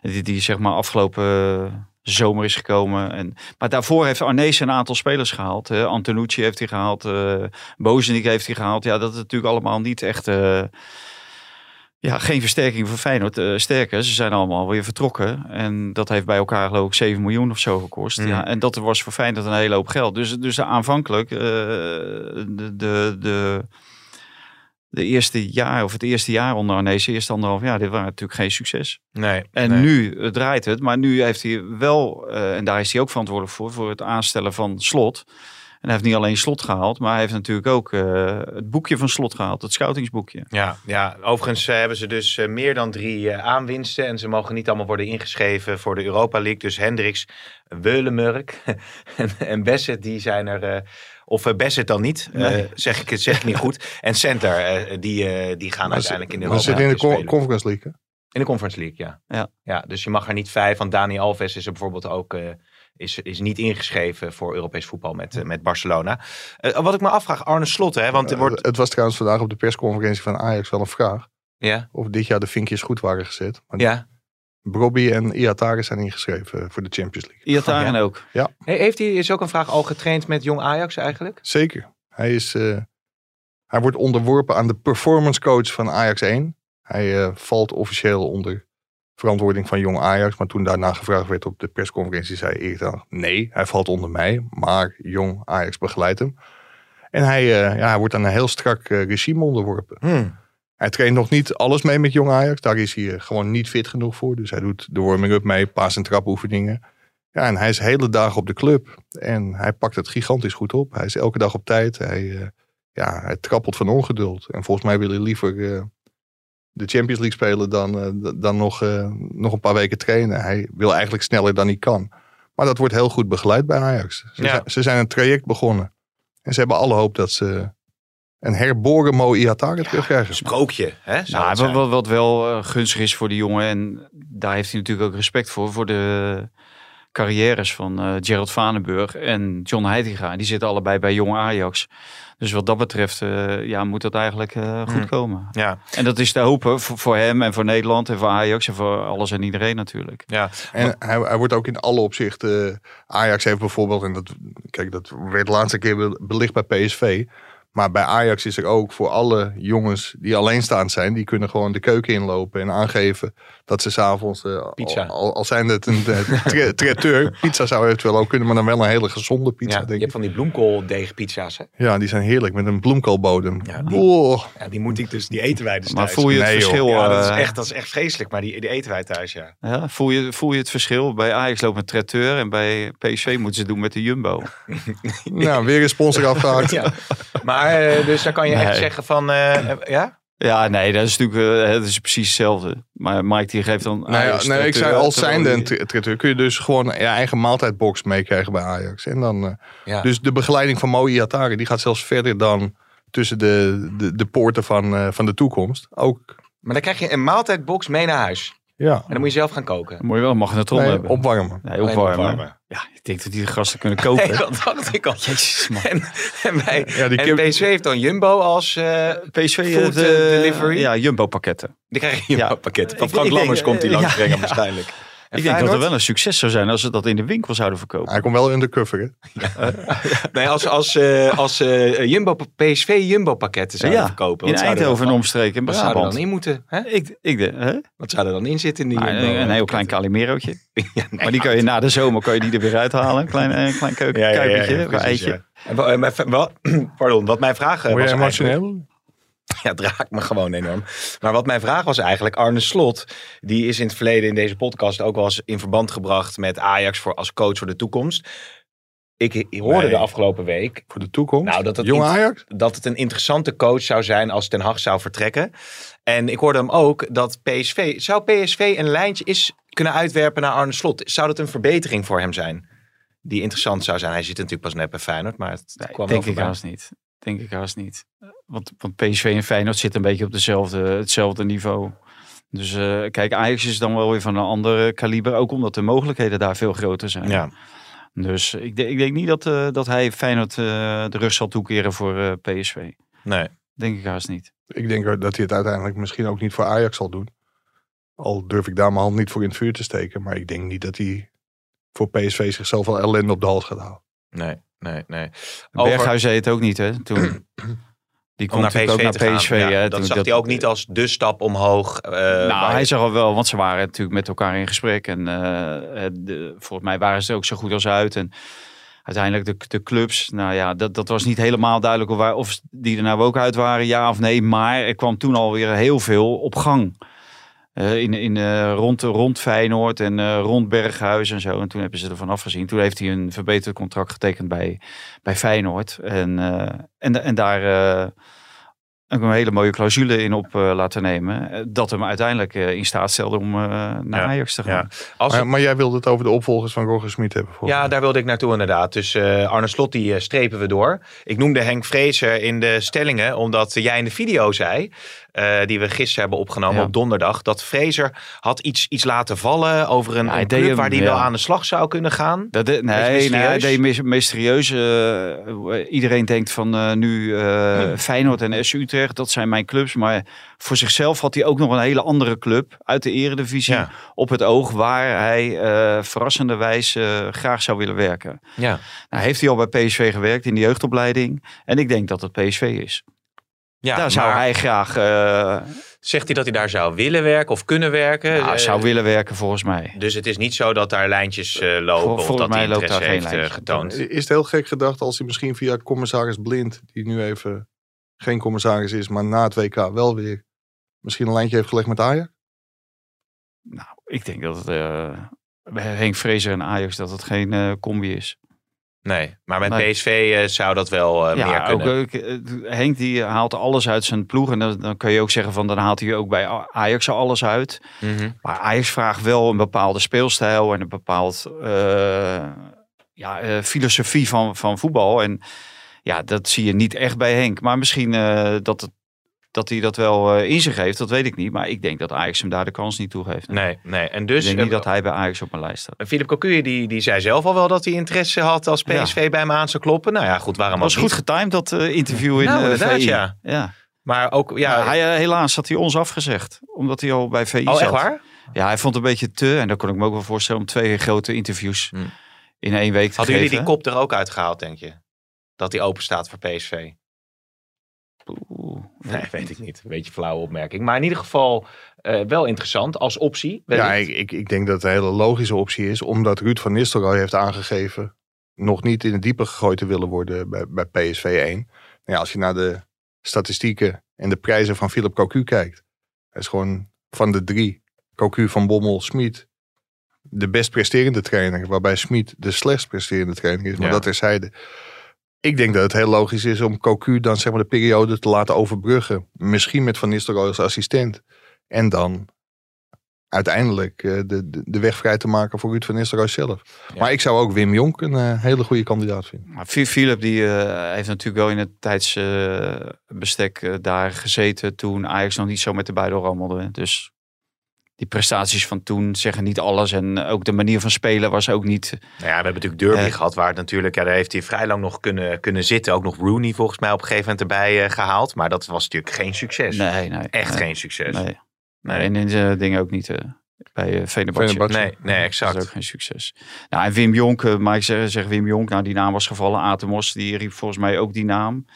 die, die zeg maar afgelopen zomer is gekomen. En, maar daarvoor heeft Arnezen een aantal spelers gehaald. Hè. Antonucci heeft hij gehaald. eh Bozenik heeft hij gehaald. Ja, dat is natuurlijk allemaal niet echt... ja, geen versterking voor Feyenoord. Eh, sterker, ze zijn allemaal weer vertrokken. En dat heeft bij elkaar geloof ik 7 miljoen of zo gekost. Mhm. Ja, en dat was voor Feyenoord een hele hoop geld. Dus, dus aanvankelijk, eh, de, de, de, de eerste jaar of het eerste jaar onder Arnees, eerste anderhalf jaar, dit waren natuurlijk geen succes. Nee. En nee. nu eh, draait het, maar nu heeft hij wel, en daar is hij ook verantwoordelijk voor, voor het aanstellen van slot. En hij heeft niet alleen slot gehaald, maar hij heeft natuurlijk ook eh, het boekje van slot gehaald, het scoutingsboekje. Ja, ja, overigens eh, hebben ze dus eh, meer dan drie eh, aanwinsten. En ze mogen niet allemaal worden ingeschreven voor de Europa League. Dus Hendricks, Weulemurk <laughs> en, en Besset, die zijn er... eh, of Besset dan niet, eh, zeg ik het zeg ik niet goed. <laughs> En Center, die, eh, die gaan Maar uiteindelijk in de Europa ze zitten in de League. Conference League. hè? In de Conference League, ja. Ja. ja. Dus je mag er niet vijf. Want Dani Alves is er bijvoorbeeld ook... eh, is, is niet ingeschreven voor Europees voetbal met, eh, met Barcelona. Eh, wat ik me afvraag, Arne Slot, hè, want er wordt... Eh, Het was trouwens vandaag op de persconferentie van Ajax wel een vraag. Ja, of dit jaar de vinkjes goed waren gezet. Maar ja. Brobby en Iatare zijn ingeschreven voor de Champions League. Iataren ook. He- Heeft hij, is ook een vraag, al getraind met jong Ajax eigenlijk? Zeker. Hij, is, eh, hij wordt onderworpen aan de performance coach van Ajax 1. Hij eh, valt officieel onder verantwoording van jong Ajax. Maar toen daarna gevraagd werd op de persconferentie, zei Erik Hag, nee, hij valt onder mij. Maar jong Ajax begeleidt hem. En hij, eh, ja, hij wordt aan een heel strak eh, regime onderworpen. Hmm. Hij traint nog niet alles mee met jong Ajax. Daar is hij eh, gewoon niet fit genoeg voor. Dus hij doet de warming-up mee, paas- en trapoefeningen. Ja, en hij is hele dagen op de club. En hij pakt het gigantisch goed op. Hij is elke dag op tijd. Hij, ja, hij trappelt van ongeduld. En volgens mij wil hij liever de Champions League spelen dan, eh, dan nog, eh, nog een paar weken trainen. Hij wil eigenlijk sneller dan hij kan. Maar dat wordt heel goed begeleid bij Ajax. Ze, Ja. zijn, ze zijn een traject begonnen. En ze hebben alle hoop dat ze een herboren Mo Iatare terugkrijgen. Sprookje, hè? Nou, wat, wat, wel eh, gunstig is voor die jongen, en daar heeft hij natuurlijk ook respect voor, voor de carrières van eh Gerald Vanenburg en John Heitinga. Die zitten allebei bij Jong Ajax. Dus wat dat betreft eh, ja, moet dat eigenlijk eh, goed Hmm. komen. Ja, En dat is te hopen voor, voor hem en voor Nederland en voor Ajax en voor alles en iedereen natuurlijk. ja. En hij, hij wordt ook in alle opzichten. Ajax heeft bijvoorbeeld, en dat, kijk, dat werd de laatste keer be- belicht bij PSV. Maar bij Ajax is er ook voor alle jongens die alleenstaand zijn, die kunnen gewoon de keuken inlopen en aangeven dat ze s'avonds, eh Pizza. al, zijn het een eh, <laughs> tra- traiteur, pizza zou eventueel ook kunnen, maar dan wel een hele gezonde pizza, ja. Je denk hebt van die bloemkooldeegpizza's, hè? Ja, die zijn heerlijk met een bloemkoolbodem. Ja, die- Oh, Ja, die moet ik dus, die eten wij dus Maar thuis. voel je het Nee, verschil? Ja, dat is, eh, echt, dat is echt vreselijk, maar die, die eten wij thuis, ja. ja, voel, je, voel je het verschil? Bij Ajax loopt een traiteur en bij PSV moeten ze het doen met de Jumbo. <laughs> nou, weer een sponsor afgehaakt. ja. Maar eh, dus dan kan je echt Nee. zeggen van, eh, ja? Ja, nee, dat is natuurlijk eh, dat is precies hetzelfde. Maar Mike die geeft dan. Nou ja, Ajax nee, ik zei als terwijl zijnde een traiteur kun je dus gewoon je eigen maaltijdbox meekrijgen bij Ajax. En dan, eh, Ja. Dus de begeleiding van Mo Iatare, die gaat zelfs verder dan tussen de, de, de poorten van, eh, van de toekomst. Ook, Maar dan krijg je een maaltijdbox mee naar huis. Ja, En dan moet je zelf gaan koken. Dan moet je wel een magnetron nee, hebben. opwarmen. Nee, opwarmen. opwarmen. Ja, ik denk dat die de gasten kunnen <laughs> koken. Nee, dat dacht ik al. Jezus, man. En, en, bij, Ja, die en PSV heeft dan Jumbo als... eh PSV Food, heeft, eh, eh, delivery? Ja, Jumbo pakketten. die krijg je Ja. Jumbo pakketten. Van Frank Lammers komt die eh, langs ja, brengen ja. waarschijnlijk. En ik denk dat het wel een succes zou zijn als ze dat in de winkel zouden verkopen. Hij komt wel undercover, hè? <laughs> Nee, als, als, eh, als eh, Jumbo, PSV Jumbo pakketten zouden ja, verkopen. in wat zou Eindhoven en dan- omstreken in Wat zou er dan in moeten? Hè? Ik, ik de, hè? Wat zou er dan in zitten in die Jumbo? een, een heel klein Calimerootje. <laughs> Ja, nee, Maar die kan je na de zomer kan je die er weer uithalen. Een klein, een klein keuken, ja, ja, ja, ja, een precies, eitje. ja. En wa- en mijn- wa- <clears throat> Pardon, wat mijn vraag eh, Word was je eigenlijk- emotioneel? <laughs> Ja, het raakt me gewoon enorm. Maar wat mijn vraag was eigenlijk, Arne Slot, die is in het verleden in deze podcast ook wel eens in verband gebracht met Ajax voor, als coach voor de toekomst. Ik, hoorde Nee. de afgelopen week Voor de toekomst? Nou, dat het Jong Ajax? dat het een interessante coach zou zijn als Ten Hag zou vertrekken. En ik hoorde hem ook dat PSV, zou PSV een lijntje is kunnen uitwerpen naar Arne Slot? Zou dat een verbetering voor hem zijn? Die interessant zou zijn. Hij zit natuurlijk pas net bij Feyenoord, maar het Nee, kwam denk wel ik haast niet. Denk ik haast niet. Want, want PSV en Feyenoord zitten een beetje op dezelfde, hetzelfde niveau. Dus eh, kijk, Ajax is dan wel weer van een ander kaliber. Ook omdat de mogelijkheden daar veel groter zijn. Ja. Dus ik, denk- ik denk niet dat, eh, dat hij Feyenoord eh, de rug zal toekeren voor eh, PSV. Nee. Denk ik haast niet. Ik denk dat hij het uiteindelijk misschien ook niet voor Ajax zal doen. Al durf ik daar mijn hand niet voor in het vuur te steken. Maar ik denk niet dat hij voor PSV zichzelf al ellende op de hals gaat halen. Nee, nee, nee. Over- Berghuis zei het ook niet, hè? Toen. <clears throat> Die Om komt natuurlijk ook naar. PSV. Ja, hè, dat zag hij ook niet als de stap omhoog. eh, nou, hij je- zag al wel, want ze waren natuurlijk met elkaar in gesprek. En eh, de, volgens mij waren ze er ook zo goed als uit. En uiteindelijk de, de clubs, nou ja, dat, dat was niet helemaal duidelijk of, of die er nou ook uit waren, ja of nee. Maar er kwam toen alweer heel veel op gang. Eh, in, in, eh, rond, rond Feyenoord en eh, rond Berghuis en zo. En toen hebben ze ervan afgezien. Toen heeft hij een verbeterd contract getekend bij, bij Feyenoord. En, eh, en, en daar eh, een hele mooie clausule in op eh, laten nemen. Dat hem uiteindelijk eh, in staat stelde om eh, naar Ja, Ajax te gaan. ja. Als Maar, maar jij wilde het over de opvolgers van Roger Smit hebben. Ja, mij. daar wilde ik naartoe inderdaad. Dus eh, Arne Slot, die eh, strepen we door. Ik noemde Henk Vrezer in de stellingen, omdat jij in de video zei, eh, die we gisteren hebben opgenomen Ja. op donderdag, dat Vrezer had iets, iets laten vallen over een, Ja, een club hem, waar hij ja. wel aan de slag zou kunnen gaan. Dat de- nee, nee, hij deed mysterieus. eh, iedereen denkt van eh, nu eh, Feyenoord en SU Utrecht dat zijn mijn clubs. Maar voor zichzelf had hij ook nog een hele andere club uit de eredivisie op het oog waar hij verrassende wijze graag zou willen werken. Ja. Nou, heeft hij al bij PSV gewerkt in de jeugdopleiding. En ik denk dat het PSV is. Ja, Daar zou maar hij graag eh, Zegt hij dat hij daar zou willen werken of kunnen werken? nou, Eh, zou willen werken volgens mij. Dus het is niet zo dat daar lijntjes eh, lopen Vol- of volgens dat hij mij loopt daar geen heeft lijntje. getoond. Is het heel gek gedacht als hij misschien via commissaris Blind, die nu even geen commissaris is, maar na het WK wel weer misschien een lijntje heeft gelegd met Ajax? Nou, ik denk dat het, eh, bij Henk Vrezer en Ajax dat het geen eh, combi is. Nee, maar met Nee. PSV eh, zou dat wel meer ja, ook, kunnen. eh, Henk die haalt alles uit zijn ploeg. En dan, dan kun je ook zeggen van dan haalt hij ook bij Ajax alles uit. Mhm. Maar Ajax vraagt wel een bepaalde speelstijl en een bepaald ja, filosofie van, van voetbal. En ja, dat zie je niet echt bij Henk. Maar misschien dat, het, dat hij dat wel eh, in zich heeft, dat weet ik niet. Maar ik denk dat Ajax hem daar de kans niet toe geeft. Nee, nee. En ik dus denk niet eh, dat hij bij Ajax op mijn lijst staat. Philip Cocu die, die zei zelf al wel dat hij interesse had als PSV bij hem aan zou kloppen. Nou ja, goed, waarom Het was goed getimed, dat eh, interview in Nou, inderdaad, VI. ja. ja. Maar ook, ja, hij, helaas had hij ons afgezegd. Omdat hij al bij VI oh zat. echt waar? Ja, hij vond het een beetje te. En dan kon ik me ook wel voorstellen om twee grote interviews Hmm. in één week te Hadden geven. jullie die kop er ook uitgehaald, denk je? Dat hij open staat voor PSV? Oeh, Nee, weet ik niet. Een beetje flauwe opmerking. Maar in ieder geval eh, wel interessant als optie. Ja, ik, ik, ik denk dat het een hele logische optie is, omdat Ruud van Nistelrooy heeft aangegeven nog niet in het diepe gegooid te willen worden bij, bij PSV 1. Nou ja, als je naar de statistieken en de prijzen van Philip Cocu kijkt, hij is gewoon van de drie, Cocu van Bommel, Smit, de best presterende trainer, waarbij Smit de slechtst presterende trainer is. Maar Ja. dat terzijde. Ik denk dat het heel logisch is om Cocu dan zeg maar de periode te laten overbruggen. Misschien met Van Nistelrooy als assistent. En dan uiteindelijk eh, de, de, de weg vrij te maken voor Ruud van Nistelrooy zelf. Ja. Maar ik zou ook Wim Jonk een eh, hele goede kandidaat vinden. Maar Philip die eh, heeft natuurlijk wel in het tijdsbestek daar gezeten toen Ajax nog niet zo met de beide rammelde. Dus die prestaties van toen zeggen niet alles. En ook de manier van spelen was ook niet... Nou ja, we hebben natuurlijk Derby Eh. gehad, waar het natuurlijk, ja, daar heeft hij vrij lang nog kunnen, kunnen zitten. Ook nog Rooney volgens mij op een gegeven moment erbij eh, gehaald. Maar dat was natuurlijk geen succes. Nee, nee. Echt nee, geen succes. Nee. nee. En in de dingen ook niet eh, bij uh, Venerbahce. Fenerbahce. Nee, nee, Dat exact. is ook geen succes. Nou, en Wim Jonk, eh, maar ik zeg, zeg Wim Jonk, nou die naam was gevallen. Atemos, die riep volgens mij ook die naam.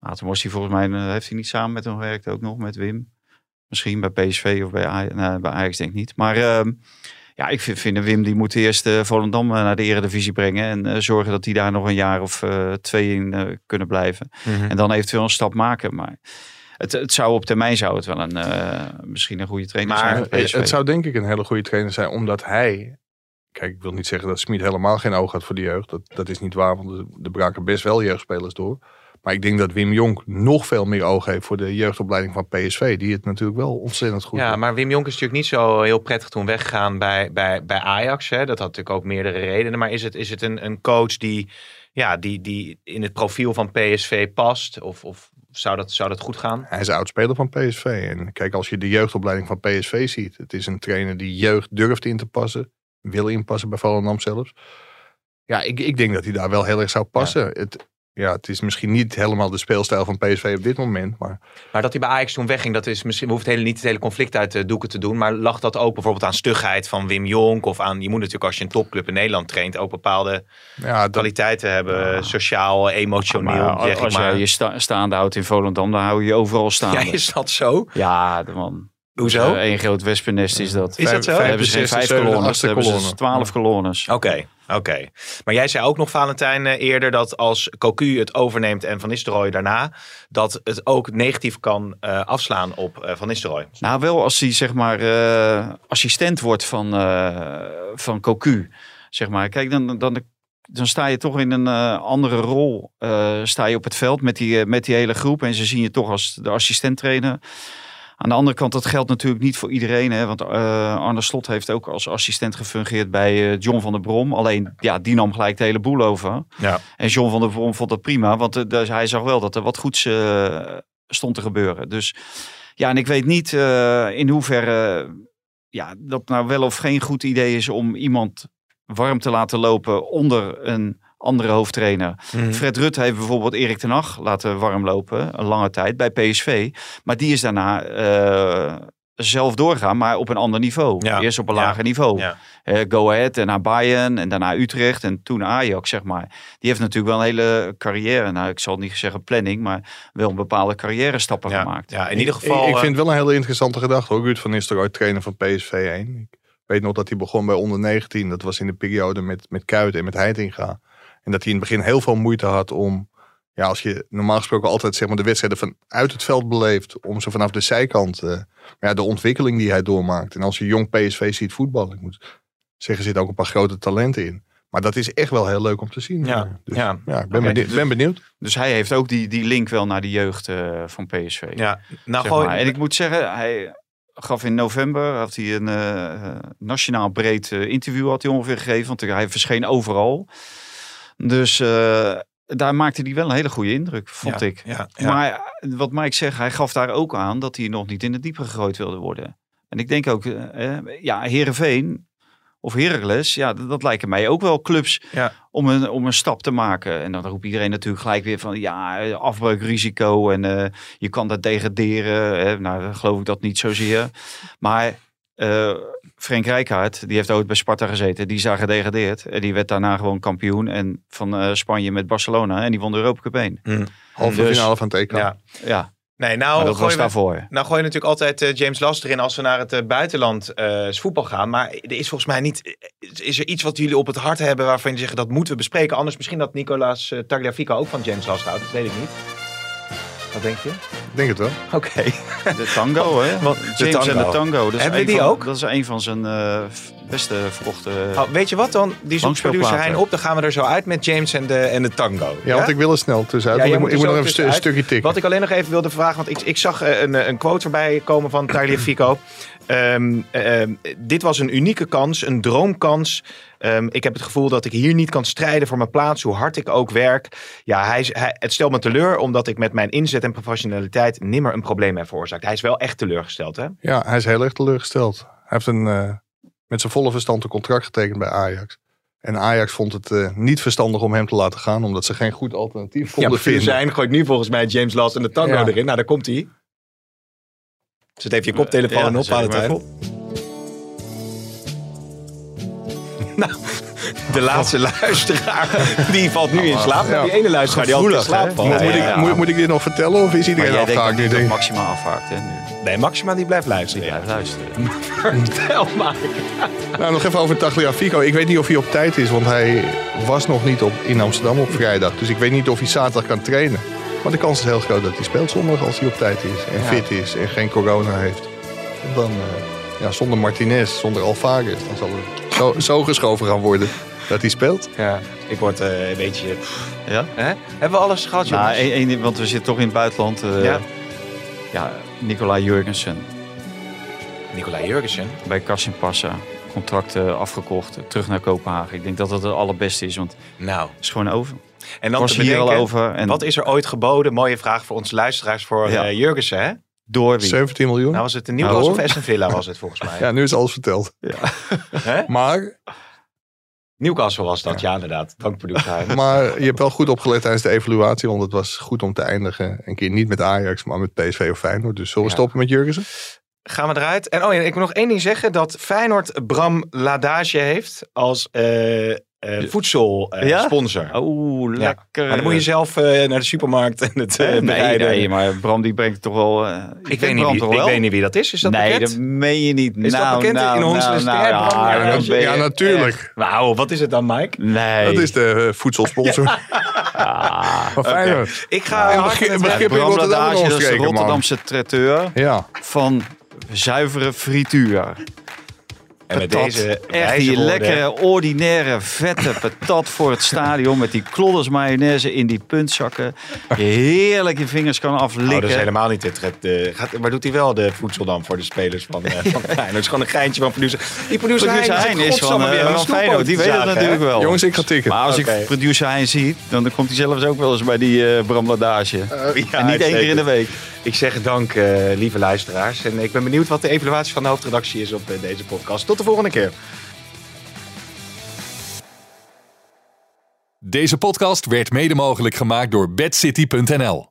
Atemos, die volgens mij, eh, heeft hij niet samen met hem gewerkt ook nog, met Wim. Misschien bij PSV of bij nee, bij Ajax denk ik niet. Maar ehm, ja, ik vind, vind Wim, die moet eerst eh, Volendam eh, naar de eredivisie brengen. En eh, zorgen dat die daar nog een jaar of twee in kunnen blijven. Mhm. En dan eventueel een stap maken. Maar het, het zou op termijn zou het wel een, misschien een goede trainer Maar zijn voor PSV. Het zou denk ik een hele goede trainer zijn, omdat hij... Kijk, ik wil niet zeggen dat Smit helemaal geen oog had voor de jeugd. Dat, dat is niet waar, want er braken best wel jeugdspelers door. Maar ik denk dat Wim Jonk nog veel meer oog heeft voor de jeugdopleiding van PSV. Die het natuurlijk wel ontzettend goed Ja, maar Wim Jonk is natuurlijk niet zo heel prettig toen weggegaan bij, bij, bij Ajax. Hè. Dat had natuurlijk ook meerdere redenen. Maar is het, is het een, een coach die, ja, die, die in het profiel van PSV past? Of, of zou, dat, zou dat goed gaan? Hij is oudspeler van PSV. En kijk, als je de jeugdopleiding van PSV ziet. Het is een trainer die jeugd durft in te passen. Wil inpassen bij Volendam zelfs. Ja, ik, ik denk dat hij daar wel heel erg zou passen. Het, ja, het is misschien niet helemaal de speelstijl van PSV op dit moment. Maar Maar dat hij bij Ajax toen wegging, dat is misschien, we hoeven het hele, niet het hele conflict uit de doeken te doen. Maar lag dat ook bijvoorbeeld aan stugheid van Wim Jonk? Of aan, je moet natuurlijk als je een topclub in Nederland traint ook bepaalde ja, dat, kwaliteiten hebben. Sociaal, emotioneel, Maar zeg ik als maar. je sta- staande houdt in Volendam, dan hou je je overal staande. Ja, is dat zo? Ja, de man. Hoezo? Eén groot wespennest is dat. Is dat zo? Dan hebben ze vijf kolonnes, dan hebben ze twaalf kolonnes. Oké, oké. Maar jij zei ook nog, Valentijn, eh, eerder dat als Cocu het overneemt en Van Nistelrooy daarna, dat het ook negatief kan eh, afslaan op eh, Van Nistelrooy. Nou, wel als hij zeg maar assistent wordt van, van Cocu. Zeg maar. Kijk, dan, dan, dan sta je toch in een andere rol. sta je op het veld met die, met die hele groep. En ze zien je toch als de assistent trainer. Aan de andere kant, dat geldt natuurlijk niet voor iedereen. Hè? Want eh, Arne Slot heeft ook als assistent gefungeerd bij eh, John van der Brom. Alleen, ja, die nam gelijk de hele boel over. Ja. En John van der Brom vond dat prima. Want eh, dus hij zag wel dat er wat goeds stond te gebeuren. Dus ja, en ik weet niet in hoeverre ja, dat nou wel of geen goed idee is om iemand warm te laten lopen onder een andere hoofdtrainer. Mhm. Fred Rutte heeft bijvoorbeeld Erik ten Hag laten warmlopen, een lange tijd, bij PSV. Maar die is daarna eh, zelf doorgaan, maar op een ander niveau. Ja. Eerst op een Ja. lager niveau. Ja. Eh, Go Ahead en naar Bayern en daarna Utrecht en toen Ajax, zeg maar. Die heeft natuurlijk wel een hele carrière, nou ik zal niet zeggen planning, maar wel een bepaalde carrière stappen Ja. gemaakt. ja, in ieder geval... ik, ik eh, vind het wel een hele interessante gedachte. Ook Ruud van Nistelrooy, trainer van PSV 1. Ik weet nog dat hij begon bij onder 19. Dat was in de periode met, met Kuit en met Heitinga. En dat hij in het begin heel veel moeite had om... Ja, als je normaal gesproken altijd zeg maar, de wedstrijden vanuit het veld beleeft... om ze vanaf de zijkant... eh, maar ja, de ontwikkeling die hij doormaakt. En als je jong PSV ziet voetballen... Ik moet zeggen, er zitten ook een paar grote talenten in. Maar dat is echt wel heel leuk om te zien. Ja, dus, ja. ja. ik ben, Oké. benieuwd, ben benieuwd. Dus hij heeft ook die, die link wel naar de jeugd eh, van PSV. ja, nou gewoon... En ik moet zeggen, hij gaf in november had hij een eh, nationaal breed eh, interview had hij ongeveer gegeven, want hij verscheen overal. Dus eh, daar maakte hij wel een hele goede indruk, vond ja, ik. Ja, ja. Maar eh, wat Mike zegt, hij gaf daar ook aan dat hij nog niet in het diepe gegooid wilde worden. En ik denk ook, eh, eh, ja, Herenveen of Heracles, ja, dat, dat lijken mij ook wel clubs om, een, om een stap te maken. En dan roept iedereen natuurlijk gelijk weer van, ja, eh, afbreukrisico en eh, je kan dat degraderen. Hè. Nou, geloof ik dat niet zozeer. Maar eh Frank Rijkaard, die heeft ooit bij Sparta gezeten. Die is daar gedegradeerd. En die werd daarna gewoon kampioen en van eh, Spanje met Barcelona. En die won de Europa Cup 1. Halve Dus- finale van het EK. ja. Ja, Nee, nou, dat gooi was we- daarvoor. Nou gooi je natuurlijk altijd eh, James Last erin als we naar het eh, buitenland voetbal gaan. Maar er is volgens mij niet... Is er iets wat jullie op het hart hebben waarvan je zeggen dat moeten we bespreken? Anders misschien dat Nicolaas uh, Tagliafico ook van James Last houdt. Dat weet ik niet. Wat denk je? Ik denk het wel. Oké. De tango, <laughs> hè? Wat- James tango. en de tango. Dat Hebben we die van, ook? Dat is een van zijn eh, beste verkochte... Oh, weet je wat dan? Die zoekt producer Hein op. Dan gaan we er zo uit met James en de, en de tango. Ja, want ik wil er snel tussenuit. Ja, ik, moet- ik moet nog even een stukje tikken. Wat ik alleen nog even wilde vragen, want ik, ik zag eh, een, een quote voorbij komen van Tagliafico. Ehm ehm, dit was een unieke kans, een droomkans. Ehm, ik heb het gevoel dat ik hier niet kan strijden voor mijn plaats, hoe hard ik ook werk. Ja, hij, hij, het stelt me teleur, omdat ik met mijn inzet en professionaliteit nimmer een probleem heb veroorzaakt. Hij is wel echt teleurgesteld, hè? Ja, hij is heel erg teleurgesteld. Hij heeft een, eh, met zijn volle verstand een contract getekend bij Ajax. En Ajax vond het eh, niet verstandig om hem te laten gaan, omdat ze geen goed alternatief konden vinden. zijn gooit nu volgens mij James Last en de tango Ja. erin. Nou, daar komt hij. Zet even je koptelefoon Ja, op, Valentijn. even Nou, de laatste luisteraar, die valt nu in slaap. Maar Ja. die ene luisteraar die altijd in slaap valt. Moet, Ja, moet, ja, ik, moet, moet ik dit nog vertellen of is Maar iedereen denkt afgehaakt nu? Denk? Maxima afhaakt, hè, nu. Nee, Maxima die blijft Die luisteren. blijft luisteren. <laughs> Vertel maar. Nou, nog even over Tagliafico. Ik weet niet of hij op tijd is, want hij was nog niet op, in Amsterdam op vrijdag. Dus ik weet niet of hij zaterdag kan trainen. Maar de kans is heel groot dat hij speelt zondag als hij op tijd is. En Ja. fit is en geen corona heeft. En dan, eh, ja, zonder Martinez, zonder Alvarez, dan zal er zo, zo geschoven gaan worden dat hij speelt. Ja, ik word eh, een beetje... Ja? Hè? Hebben we alles gehad, Nou, jongens? één- één- want we zitten toch in het buitenland. eh, Ja. ja, Nicolai Jurgensen Nicolai Jurgensen. bij Kassim Passa. Contract afgekocht, terug naar Kopenhagen. Ik denk dat dat het allerbeste is, want Nou, het is gewoon over. En dan was te hier al bedenken, over. En Wat is er ooit geboden? Mooie vraag voor onze luisteraars voor Ja. eh, Jurgensen, hè? door wie? 17 miljoen. Nou was het een Newcastle Nou, of Aston Villa was het volgens mij. <laughs> ja, nu is alles verteld. <laughs> Hè? Maar, Newcastle was dat, ja, inderdaad. Dankproducer Hein. <laughs> maar je hebt wel goed opgelet tijdens de evaluatie. Want het was goed om te eindigen. Een keer niet met Ajax, maar met PSV of Feyenoord. Dus zullen we Ja. stoppen met Jurgensen? Gaan we eruit. En oh ja, ik wil nog één ding zeggen. Dat Feyenoord Bram Ladage heeft als eh voedselsponsor. Ja? sponsor. Oh, Ja. lekker. Maar dan moet je zelf eh, naar de supermarkt en het eh, nee, bereiden. nee, maar Bram die brengt toch wel... eh, Ik, weet niet Bram wie, ik wel? weet niet wie dat is. Is dat nee, bekend? dat meen je niet. Is dat nou, bekend nou, in nou, Honselen nou, ja, Bram? Ja, dat- ja, natuurlijk. Wauw, wat is het dan, Mike? Nee. Dat is de eh, voedselsponsor <laughs> Ah. Ik ga Ja, begrip- begrip- in Rotterdam dat de omstreken, man. Rotterdamse traiteur Ja, van zuivere frituur. En met deze Echt die woorden- lekkere, ordinaire, vette patat voor het stadion. Met die klodders mayonaise in die puntzakken. Je heerlijk je vingers kan Oh, aflikken. dat is helemaal niet het. het, eh, gaat, maar doet hij wel de voedsel dan voor de spelers van, eh van <laughs> Feyenoord? Het is gewoon een geintje van producer. Die producer, zit is van, eh, de van Feyenoord. Die weet snoeppoten dat natuurlijk wel. jongens, ik ga tikken. Maar als ik producer Hein zie, dan komt hij zelfs ook wel eens bij die eh Bram Ladage. hè? Ja, en niet één keer in de week. Ik zeg dank, eh, lieve luisteraars. En ik ben benieuwd wat de evaluatie van de hoofdredactie is op eh, deze podcast. Tot de volgende keer. Deze podcast werd mede mogelijk gemaakt door bedcity.nl.